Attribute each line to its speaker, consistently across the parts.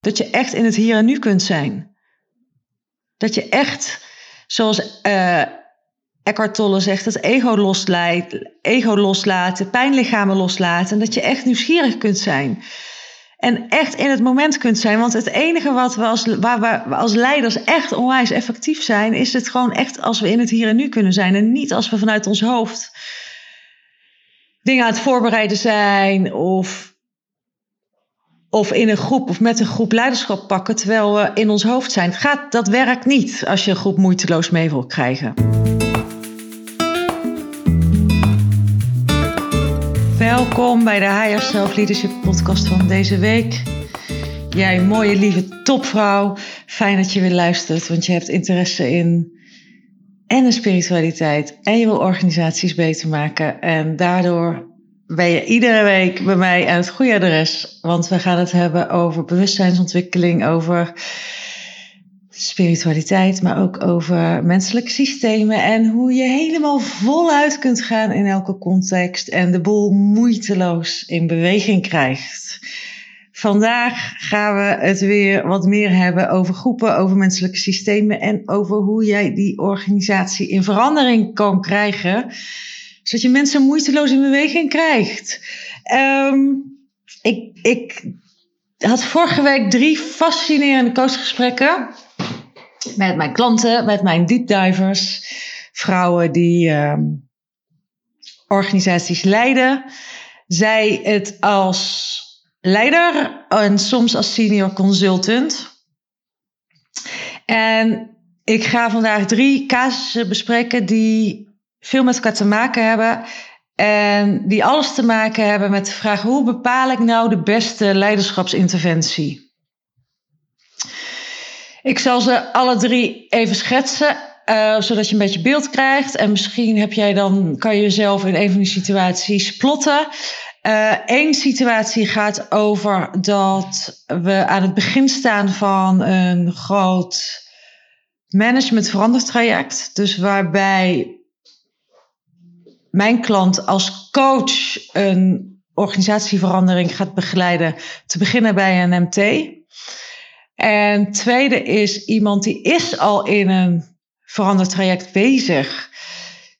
Speaker 1: Dat je echt in het hier en nu kunt zijn. Dat je echt, zoals uh, Eckhart Tolle zegt, het ego ego loslaten, pijnlichamen loslaten. En dat je echt nieuwsgierig kunt zijn. En echt in het moment kunt zijn. Want het enige wat we als, waar we als leiders echt onwijs effectief zijn, is het gewoon echt als we in het hier en nu kunnen zijn. En niet als we vanuit ons hoofd dingen aan het voorbereiden zijn of, of in een groep of met een groep leiderschap pakken terwijl we in ons hoofd zijn. Gaat, dat werkt niet als je een groep moeiteloos mee wil krijgen. Welkom bij de Higher Self Leadership podcast van deze week. Jij mooie lieve topvrouw, fijn dat je weer luistert, want je hebt interesse in en de spiritualiteit en je wil organisaties beter maken en daardoor ben je iedere week bij mij aan het goede adres, want we gaan het hebben over bewustzijnsontwikkeling, over spiritualiteit, maar ook over menselijke systemen en hoe je helemaal voluit kunt gaan in elke context en de boel moeiteloos in beweging krijgt. Vandaag gaan we het weer wat meer hebben over groepen, over menselijke systemen en over hoe jij die organisatie in verandering kan krijgen, zodat je mensen moeiteloos in beweging krijgt. Um, ik, ik had vorige week drie fascinerende coachgesprekken met mijn klanten, met mijn deepdivers, vrouwen die um, organisaties leiden. Zij het als leider en soms als senior consultant. En ik ga vandaag drie casussen bespreken die veel met elkaar te maken hebben. En die alles te maken hebben met de vraag: hoe bepaal ik nou de beste leiderschapsinterventie? Ik zal ze alle drie even schetsen, uh, zodat je een beetje beeld krijgt. En misschien heb jij dan, kan je jezelf in een van die situaties plotten. Eén uh, situatie gaat over dat we aan het begin staan van een groot management verandertraject. Dus waarbij mijn klant als coach een organisatieverandering gaat begeleiden. Te beginnen bij een MT. En tweede is iemand die is al in een verandertraject bezig.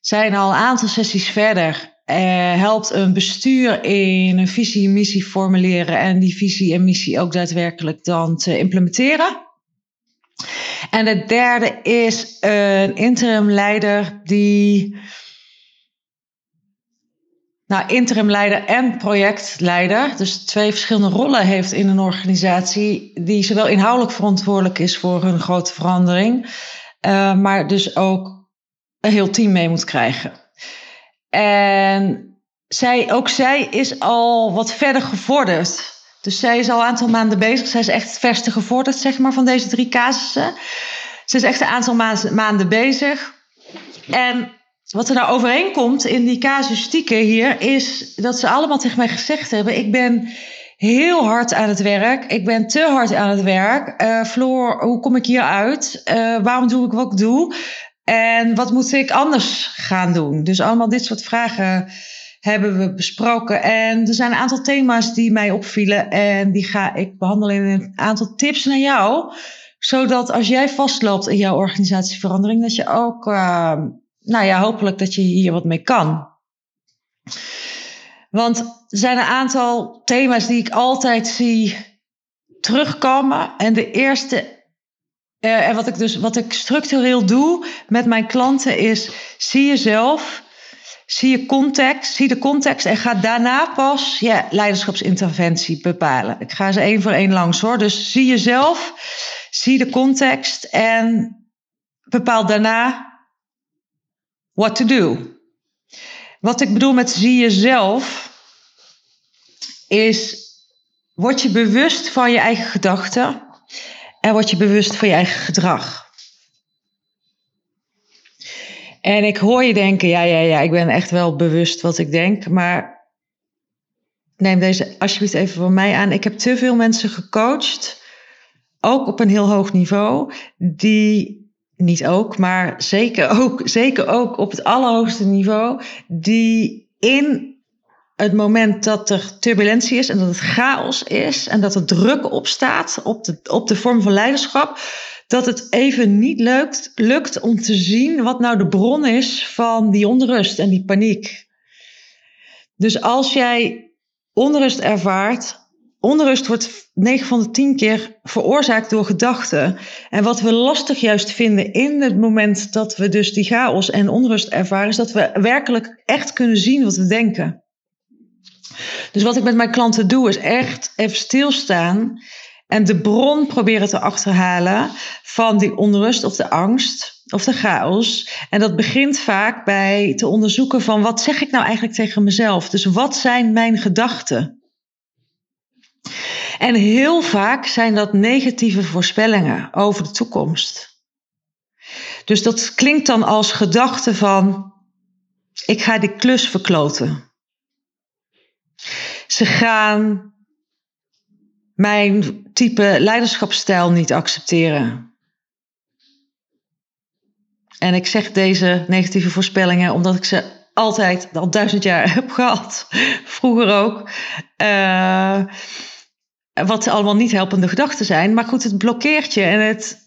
Speaker 1: Zijn al een aantal sessies verder. Eh, helpt een bestuur in een visie en missie formuleren en die visie en missie ook daadwerkelijk dan te implementeren. En de derde is een interim leider die nou, interimleider en projectleider, dus twee verschillende rollen heeft in een organisatie, die zowel inhoudelijk verantwoordelijk is voor een grote verandering, uh, maar dus ook een heel team mee moet krijgen. En zij, ook zij is al wat verder gevorderd. Dus zij is al een aantal maanden bezig. Zij is echt het verste gevorderd, zeg maar, van deze drie casussen. Ze is echt een aantal maanden bezig. En wat er nou overeenkomt in die casuïstieken hier, is dat ze allemaal tegen mij gezegd hebben: Ik ben heel hard aan het werk. Ik ben te hard aan het werk. Uh, Floor, hoe kom ik hier uit? Uh, waarom doe ik wat ik doe? En wat moet ik anders gaan doen? Dus allemaal dit soort vragen hebben we besproken. En er zijn een aantal thema's die mij opvielen. En die ga ik behandelen in een aantal tips naar jou. Zodat als jij vastloopt in jouw organisatieverandering, dat je ook uh, nou ja, hopelijk dat je hier wat mee kan. Want er zijn een aantal thema's die ik altijd zie terugkomen. En de eerste, uh, en wat ik dus wat ik structureel doe met mijn klanten is: zie jezelf, zie je context, zie de context en ga daarna pas je leiderschapsinterventie bepalen. Ik ga ze één voor één langs hoor. Dus zie jezelf, zie de context en bepaal daarna what to do. Wat ik bedoel met zie jezelf, is word je bewust van je eigen gedachten en word je bewust van je eigen gedrag. En ik hoor je denken, ja, ja, ja, ik ben echt wel bewust wat ik denk, maar neem deze alsjeblieft even van mij aan. Ik heb te veel mensen gecoacht, ook op een heel hoog niveau, die niet ook, maar zeker ook, zeker ook op het allerhoogste niveau, die in het moment dat er turbulentie is en dat het chaos is en dat er druk opstaat op de, op de vorm van leiderschap, dat het even niet lukt, lukt om te zien wat nou de bron is van die onrust en die paniek. Dus als jij onrust ervaart, onrust wordt 9 van de 10 keer veroorzaakt door gedachten. En wat we lastig juist vinden in het moment dat we dus die chaos en onrust ervaren, is dat we werkelijk echt kunnen zien wat we denken. Dus wat ik met mijn klanten doe, is echt even stilstaan en de bron proberen te achterhalen van die onrust of de angst of de chaos. En dat begint vaak bij te onderzoeken van wat zeg ik nou eigenlijk tegen mezelf? Dus wat zijn mijn gedachten? En heel vaak zijn dat negatieve voorspellingen over de toekomst. Dus dat klinkt dan als gedachte van ik ga die klus verkloten. Ze gaan mijn type leiderschapsstijl niet accepteren. En ik zeg deze negatieve voorspellingen omdat ik ze altijd al duizend jaar heb gehad. Vroeger ook. Uh, wat allemaal niet helpende gedachten zijn. Maar goed, het blokkeert je. En het,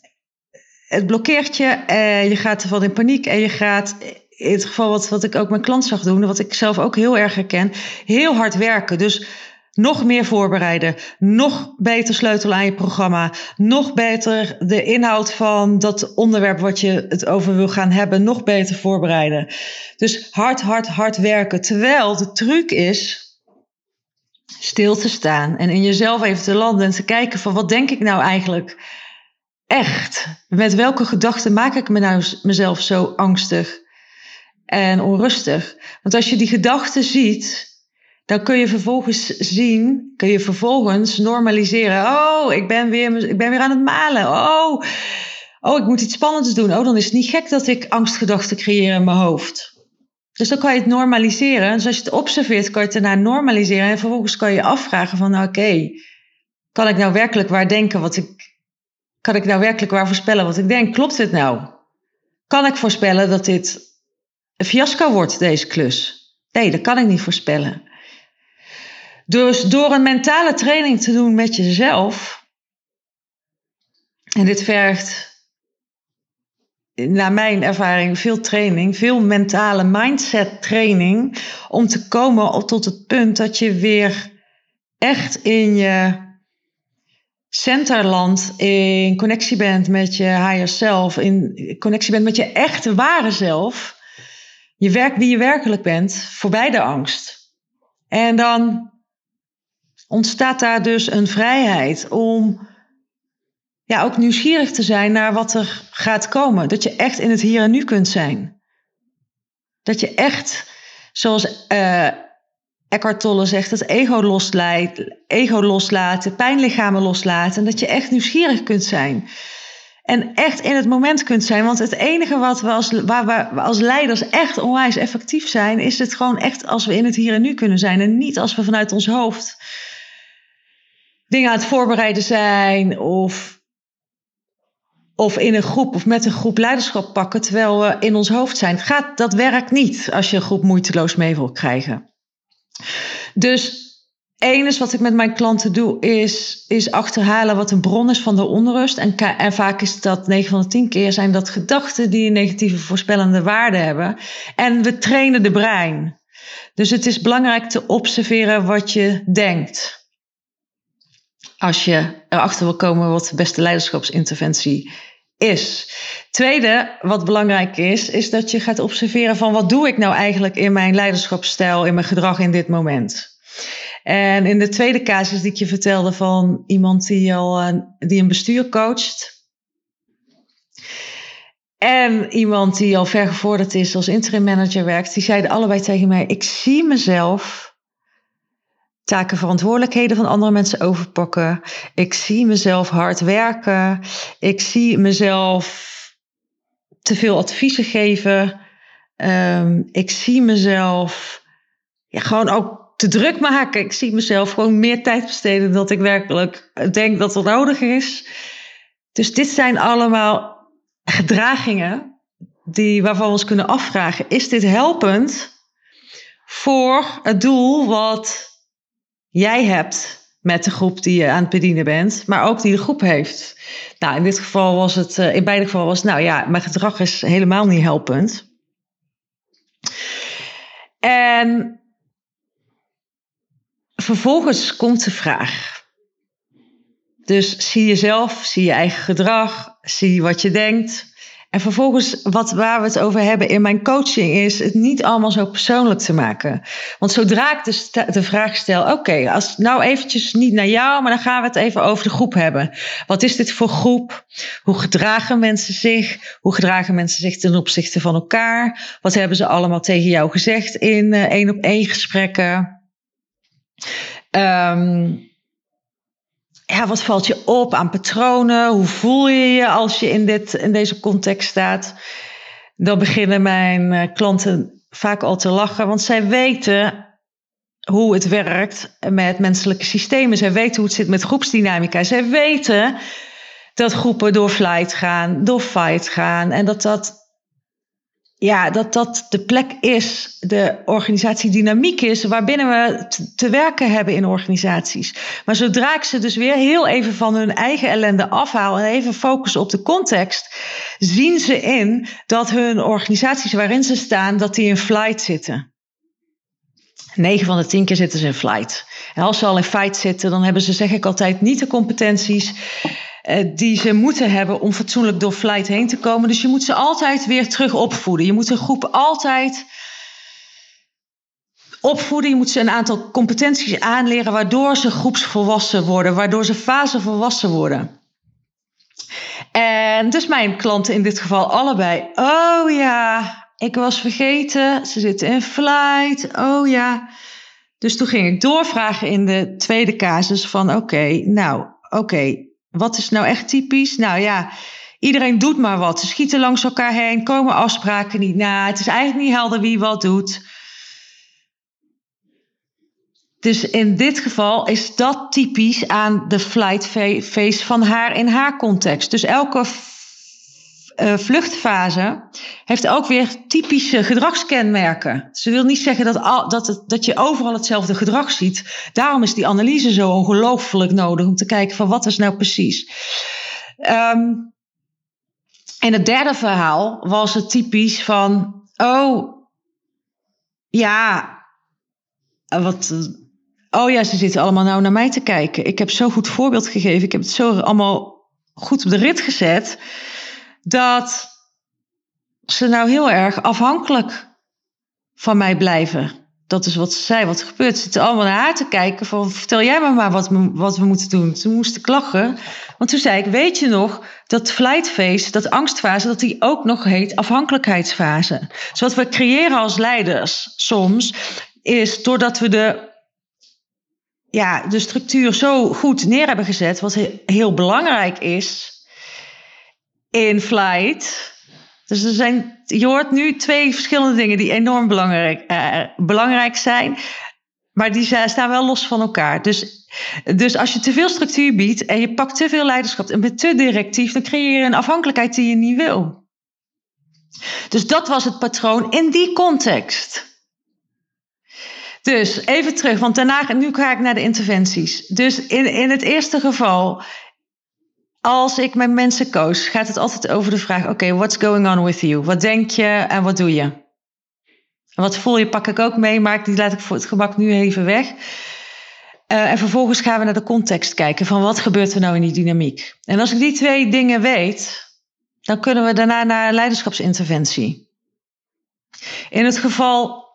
Speaker 1: het blokkeert je. Uh, je gaat ervan in paniek. En je gaat, in het geval wat, wat ik ook mijn klant zag doen. Wat ik zelf ook heel erg herken. Heel hard werken. Dus nog meer voorbereiden, nog beter sleutelen aan je programma, nog beter de inhoud van dat onderwerp wat je het over wil gaan hebben, nog beter voorbereiden. Dus hard, hard, hard werken. Terwijl de truc is stil te staan en in jezelf even te landen en te kijken van wat denk ik nou eigenlijk echt? Met welke gedachten maak ik me nou mezelf zo angstig en onrustig? Want als je die gedachten ziet, dan kun je vervolgens zien, kun je vervolgens normaliseren. Oh, ik ben weer, ik ben weer aan het malen. Oh, oh, ik moet iets spannends doen. Oh, dan is het niet gek dat ik angstgedachten creëer in mijn hoofd. Dus dan kan je het normaliseren. Dus als je het observeert, kan je het daarna normaliseren. En vervolgens kan je afvragen van, oké, kan ik nou werkelijk waar denken wat ik... Kan ik nou werkelijk waar voorspellen wat ik denk? Klopt dit nou? Kan ik voorspellen dat dit een fiasco wordt, deze klus? Nee, dat kan ik niet voorspellen. Dus door een mentale training te doen met jezelf, en dit vergt naar mijn ervaring veel training, veel mentale mindset training, om te komen tot het punt dat je weer echt in je centerland, in connectie bent met je higher self, in connectie bent met je echte ware zelf, je werk wie je werkelijk bent, voorbij de angst. En dan ontstaat daar dus een vrijheid om ja, ook nieuwsgierig te zijn naar wat er gaat komen. Dat je echt in het hier en nu kunt zijn. Dat je echt, zoals uh, Eckhart Tolle zegt, het ego loslaat, ego loslaten, pijnlichamen loslaten. En dat je echt nieuwsgierig kunt zijn. En echt in het moment kunt zijn. Want het enige wat we als, waar we als leiders echt onwijs effectief zijn, is het gewoon echt als we in het hier en nu kunnen zijn. En niet als we vanuit ons hoofd dingen aan het voorbereiden zijn of, of in een groep of met een groep leiderschap pakken terwijl we in ons hoofd zijn. Gaat, dat werkt niet als je een groep moeiteloos mee wil krijgen. Dus één wat ik met mijn klanten doe, is, is achterhalen wat een bron is van de onrust. En, en vaak is dat 9 van de 10 keer zijn dat gedachten die een negatieve voorspellende waarde hebben. En we trainen de brein. Dus het is belangrijk te observeren wat je denkt als je erachter wil komen wat de beste leiderschapsinterventie is. Tweede, wat belangrijk is, is dat je gaat observeren van wat doe ik nou eigenlijk in mijn leiderschapsstijl, in mijn gedrag in dit moment. En in de tweede casus die ik je vertelde van iemand die al eh, die een bestuur coacht. En iemand die al vergevorderd is als interim manager werkt, die zeiden allebei tegen mij: Ik zie mezelf taken, verantwoordelijkheden van andere mensen overpakken. Ik zie mezelf hard werken. Ik zie mezelf te veel adviezen geven. Ehm, ik zie mezelf ja, gewoon ook te druk maken. Ik zie mezelf gewoon meer tijd besteden dan ik werkelijk denk dat er nodig is. Dus dit zijn allemaal gedragingen die, waarvan we ons kunnen afvragen: is dit helpend voor het doel wat jij hebt met de groep die je aan het bedienen bent, maar ook die de groep heeft. Nou, in dit geval was het, eh, in beide gevallen was nou ja, mijn gedrag is helemaal niet helpend. En vervolgens komt de vraag. Dus zie jezelf, zie je eigen gedrag, zie wat je denkt. En vervolgens, wat, waar we het over hebben in mijn coaching, is het niet allemaal zo persoonlijk te maken. Want zodra ik de, vraag stel: oké, als nou eventjes niet naar jou, maar dan gaan we het even over de groep hebben. Wat is dit voor groep? Hoe gedragen mensen zich? Hoe gedragen mensen zich ten opzichte van elkaar? Wat hebben ze allemaal tegen jou gezegd in uh, één op één gesprekken? Um, ja, wat valt je op aan patronen? Hoe voel je je als je in, dit, in deze context staat? Dan beginnen mijn eh, klanten vaak al te lachen, want zij weten hoe het werkt met menselijke systemen. Zij weten hoe het zit met groepsdynamica. Zij weten dat groepen door flight gaan, door fight gaan en dat dat ja, dat dat de plek is, de organisatiedynamiek is, waarbinnen we te werken hebben in organisaties. Maar zodra ik ze dus weer heel even van hun eigen ellende afhaal en even focussen op de context, zien ze in dat hun organisaties waarin ze staan, dat die in flight zitten. 9 van de 10 keer zitten ze in flight. En als ze al in fight zitten, dan hebben ze, zeg ik altijd, niet de competenties die ze moeten hebben om fatsoenlijk door flight heen te komen. Dus je moet ze altijd weer terug opvoeden. Je moet een groep altijd opvoeden. Je moet ze een aantal competenties aanleren waardoor ze groepsvolwassen worden, waardoor ze fasevolwassen worden. En dus mijn klanten in dit geval allebei. Oh ja, ik was vergeten. Ze zitten in flight. Oh ja. Dus toen ging ik doorvragen in de tweede casus van oké, nou oké, wat is nou echt typisch? Nou ja, iedereen doet maar wat. Ze schieten langs elkaar heen, komen afspraken niet na. Het is eigenlijk niet helder wie wat doet. Dus in dit geval is dat typisch aan de flight phase van haar in haar context. Dus elke uh, vluchtfase heeft ook weer typische gedragskenmerken. Ze wil niet zeggen dat, al, dat, het, dat je overal hetzelfde gedrag ziet. Daarom is die analyse zo ongelooflijk nodig om te kijken van wat is nou precies. Um, in het derde verhaal was het typisch van, oh, ja, wat, oh ja, ze zitten allemaal nou naar mij te kijken. Ik heb zo'n goed voorbeeld gegeven. Ik heb het zo allemaal goed op de rit gezet dat ze nou heel erg afhankelijk van mij blijven. Dat is wat ze zei, wat er gebeurt. Ze zitten allemaal naar haar te kijken van vertel jij me maar wat, we, wat we moeten doen. Toen moest ik want toen zei ik, weet je nog, dat flight phase, dat angstfase, dat die ook nog heet afhankelijkheidsfase. Dus wat we creëren als leiders soms, is doordat we de ja, de structuur zo goed neer hebben gezet, wat heel belangrijk is, in flight. Dus er zijn, je hoort nu twee verschillende dingen die enorm belangrijk, uh, belangrijk zijn. Maar die staan wel los van elkaar. Dus, dus als je te veel structuur biedt en je pakt te veel leiderschap en bent te directief, dan creëer je een afhankelijkheid die je niet wil. Dus dat was het patroon in die context. Dus even terug, want daarna, nu ga ik naar de interventies. Dus in, in het eerste geval als ik met mensen coach, gaat het altijd over de vraag: oké, what's going on with you? Wat denk je en wat doe je? En wat voel je, pak ik ook mee, maar die laat ik voor het gemak nu even weg. Uh, en vervolgens gaan we naar de context kijken van wat gebeurt er nou in die dynamiek. En als ik die twee dingen weet, dan kunnen we daarna naar leiderschapsinterventie. In het geval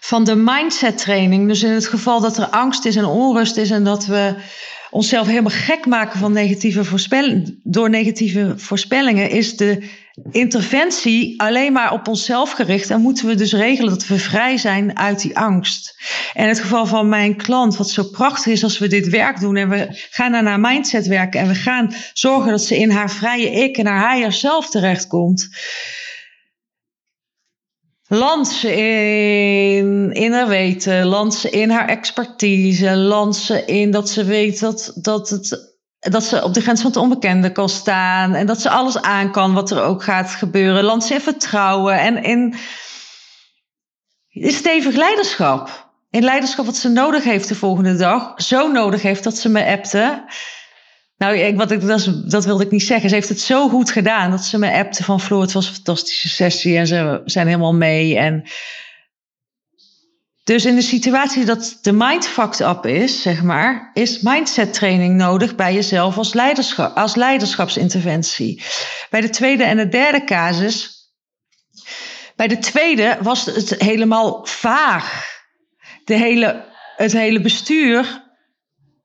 Speaker 1: van de mindset training, dus in het geval dat er angst is en onrust is en dat we onszelf helemaal gek maken van negatieve voorspellingen, door negatieve voorspellingen, is de interventie alleen maar op onszelf gericht. En moeten we dus regelen dat we vrij zijn uit die angst. En het geval van mijn klant, wat zo prachtig is als we dit werk doen en we gaan naar haar mindset werken en we gaan zorgen dat ze in haar vrije ik en haar higher zelf terechtkomt Land ze in, in haar weten, land ze in haar expertise, land ze in dat ze weet dat, dat, het, dat ze op de grens van het onbekende kan staan en dat ze alles aan kan wat er ook gaat gebeuren. Land ze in vertrouwen en in, is stevig leiderschap. In leiderschap wat ze nodig heeft de volgende dag. Zo nodig heeft dat ze me appte. Nou, wat ik, dat, dat, wilde ik niet zeggen. Ze heeft het zo goed gedaan dat ze me appte van Floor, het was een fantastische sessie en ze zijn helemaal mee. En dus in de situatie dat de mind fucked up is, zeg maar, is mindset training nodig bij jezelf als, leiderschap, als leiderschapsinterventie. Bij de tweede en de derde casus. Bij de tweede was het helemaal vaag. De hele, het hele bestuur.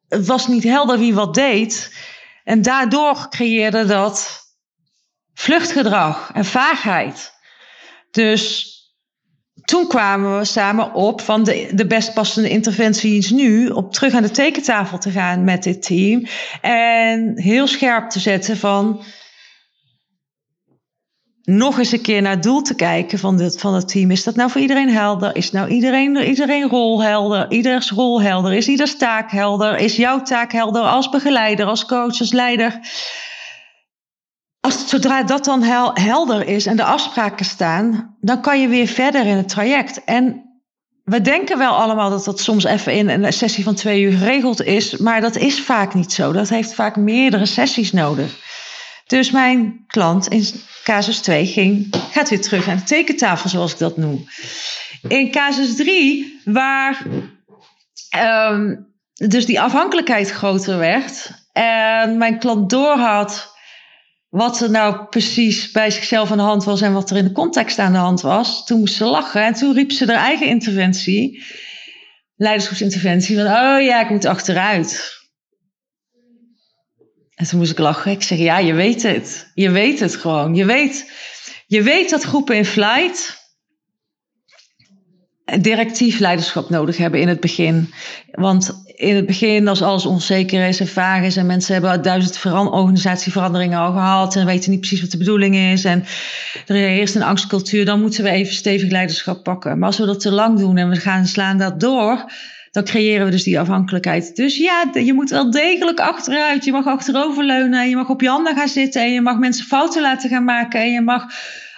Speaker 1: Het was niet helder wie wat deed. En daardoor creëerde dat vluchtgedrag en vaagheid. Dus toen kwamen we samen op van de, de best passende interventie is nu op terug aan de tekentafel te gaan met dit team. En heel scherp te zetten van nog eens een keer naar het doel te kijken van, dit, van het team. Is dat nou voor iedereen helder? Is nou iedereen, iedereen rol helder? Ieders rol helder? Is ieders taak helder? Is jouw taak helder als begeleider, als coach, als leider? als, zodra dat dan helder is en de afspraken staan, dan kan je weer verder in het traject. En we denken wel allemaal dat dat soms even in een sessie van twee uur geregeld is, maar dat is vaak niet zo. Dat heeft vaak meerdere sessies nodig. Dus mijn klant in casus 2 ging, gaat weer terug aan de tekentafel, zoals ik dat noem. In casus 3, waar um, dus die afhankelijkheid groter werd en mijn klant doorhad wat er nou precies bij zichzelf aan de hand was en wat er in de context aan de hand was. Toen moest ze lachen en toen riep ze haar eigen interventie, leiderschapsinterventie, van oh ja, ik moet achteruit. En toen moest ik lachen. Ik zeg, ja, je weet het. Je weet het gewoon. Je weet, je weet dat groepen in flight directief leiderschap nodig hebben in het begin. Want in het begin, als alles onzeker is en vaag is en mensen hebben duizend organisatieveranderingen al gehad en weten niet precies wat de bedoeling is en er heerst een angstcultuur, dan moeten we even stevig leiderschap pakken. Maar als we dat te lang doen en we gaan slaan dat door, dan creëren we dus die afhankelijkheid. Dus ja, je moet wel degelijk achteruit. Je mag achteroverleunen. Je mag op je handen gaan zitten. En je mag mensen fouten laten gaan maken. En je mag,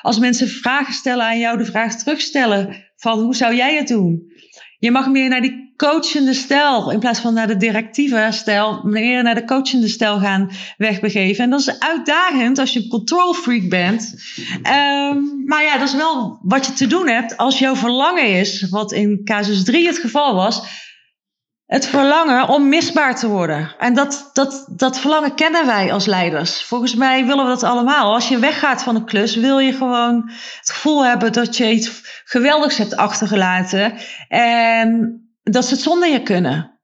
Speaker 1: als mensen vragen stellen aan jou, de vraag terugstellen van hoe zou jij het doen? Je mag meer naar die coachende stijl, in plaats van naar de directieve stijl, meer naar de coachende stijl gaan wegbegeven. En dat is uitdagend als je een control freak bent. Um, maar ja, dat is wel wat je te doen hebt als jouw verlangen is, wat in casus 3 het geval was, het verlangen om misbaar te worden. En dat, dat, dat verlangen kennen wij als leiders. Volgens mij willen we dat allemaal. Als je weggaat van een klus, wil je gewoon het gevoel hebben dat je iets geweldigs hebt achtergelaten. En dat ze het zonder je kunnen.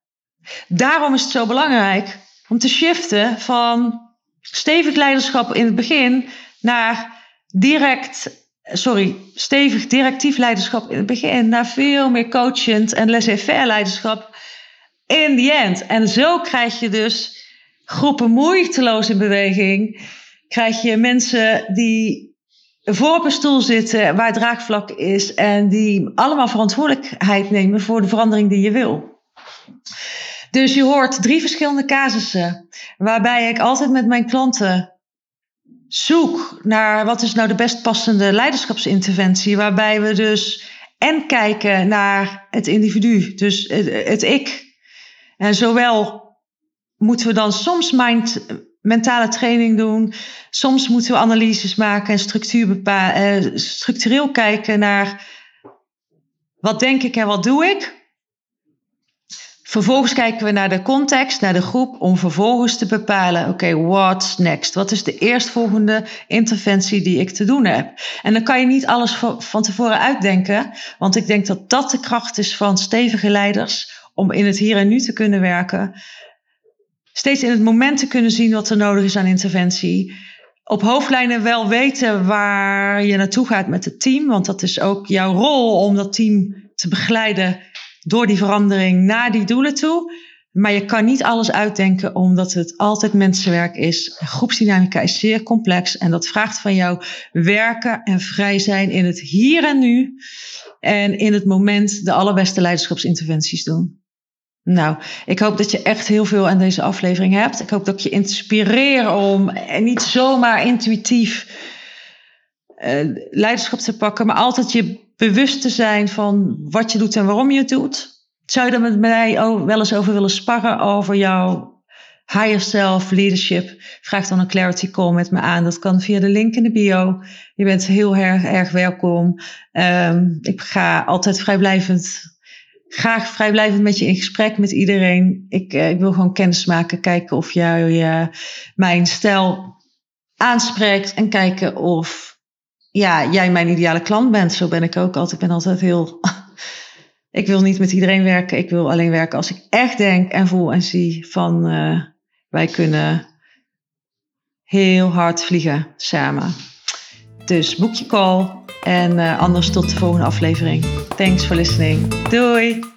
Speaker 1: Daarom is het zo belangrijk om te shiften van stevig leiderschap in het begin naar direct, sorry, stevig directief leiderschap in het begin naar veel meer coachend en laissez-faire leiderschap in the end. En zo krijg je dus groepen moeiteloos in beweging. Krijg je mensen die voor op een stoel zitten waar draagvlak is en die allemaal verantwoordelijkheid nemen voor de verandering die je wil. Dus je hoort drie verschillende casussen waarbij ik altijd met mijn klanten zoek naar wat is nou de best passende leiderschapsinterventie, waarbij we dus en kijken naar het individu, dus het, het ik, en zowel moeten we dan soms mind, mentale training doen, soms moeten we analyses maken en structuur eh, structureel kijken naar wat denk ik en wat doe ik. Vervolgens kijken we naar de context, naar de groep, om vervolgens te bepalen: oké, okay, what's next? Wat is de eerstvolgende interventie die ik te doen heb? En dan kan je niet alles van tevoren uitdenken, want ik denk dat dat de kracht is van stevige leiders om in het hier en nu te kunnen werken. Steeds in het moment te kunnen zien wat er nodig is aan interventie. Op hoofdlijnen wel weten waar je naartoe gaat met het team. Want dat is ook jouw rol om dat team te begeleiden door die verandering naar die doelen toe. Maar je kan niet alles uitdenken omdat het altijd mensenwerk is. Groepsdynamica is zeer complex en dat vraagt van jou werken en vrij zijn in het hier en nu. En in het moment de allerbeste leiderschapsinterventies doen. Nou, ik hoop dat je echt heel veel aan deze aflevering hebt. Ik hoop dat ik je inspireer om niet zomaar intuïtief eh, leiderschap te pakken, maar altijd je bewust te zijn van wat je doet en waarom je het doet. Zou je er met mij wel eens over willen sparren over jouw higher self leadership? Vraag dan een clarity call met me aan. Dat kan via de link in de bio. Je bent heel erg, erg welkom. Ehm, ik ga altijd vrijblijvend, graag vrijblijvend met je in gesprek met iedereen. Ik, eh, ik wil gewoon kennis maken, kijken of jij uh, mijn stijl aanspreekt en kijken of ja, jij mijn ideale klant bent. Zo ben ik ook altijd. Ik ben altijd heel. ik wil niet met iedereen werken. Ik wil alleen werken als ik echt denk en voel en zie van uh, wij kunnen heel hard vliegen samen. Dus boek je call en uh, anders tot de volgende aflevering. Thanks for listening. Doei!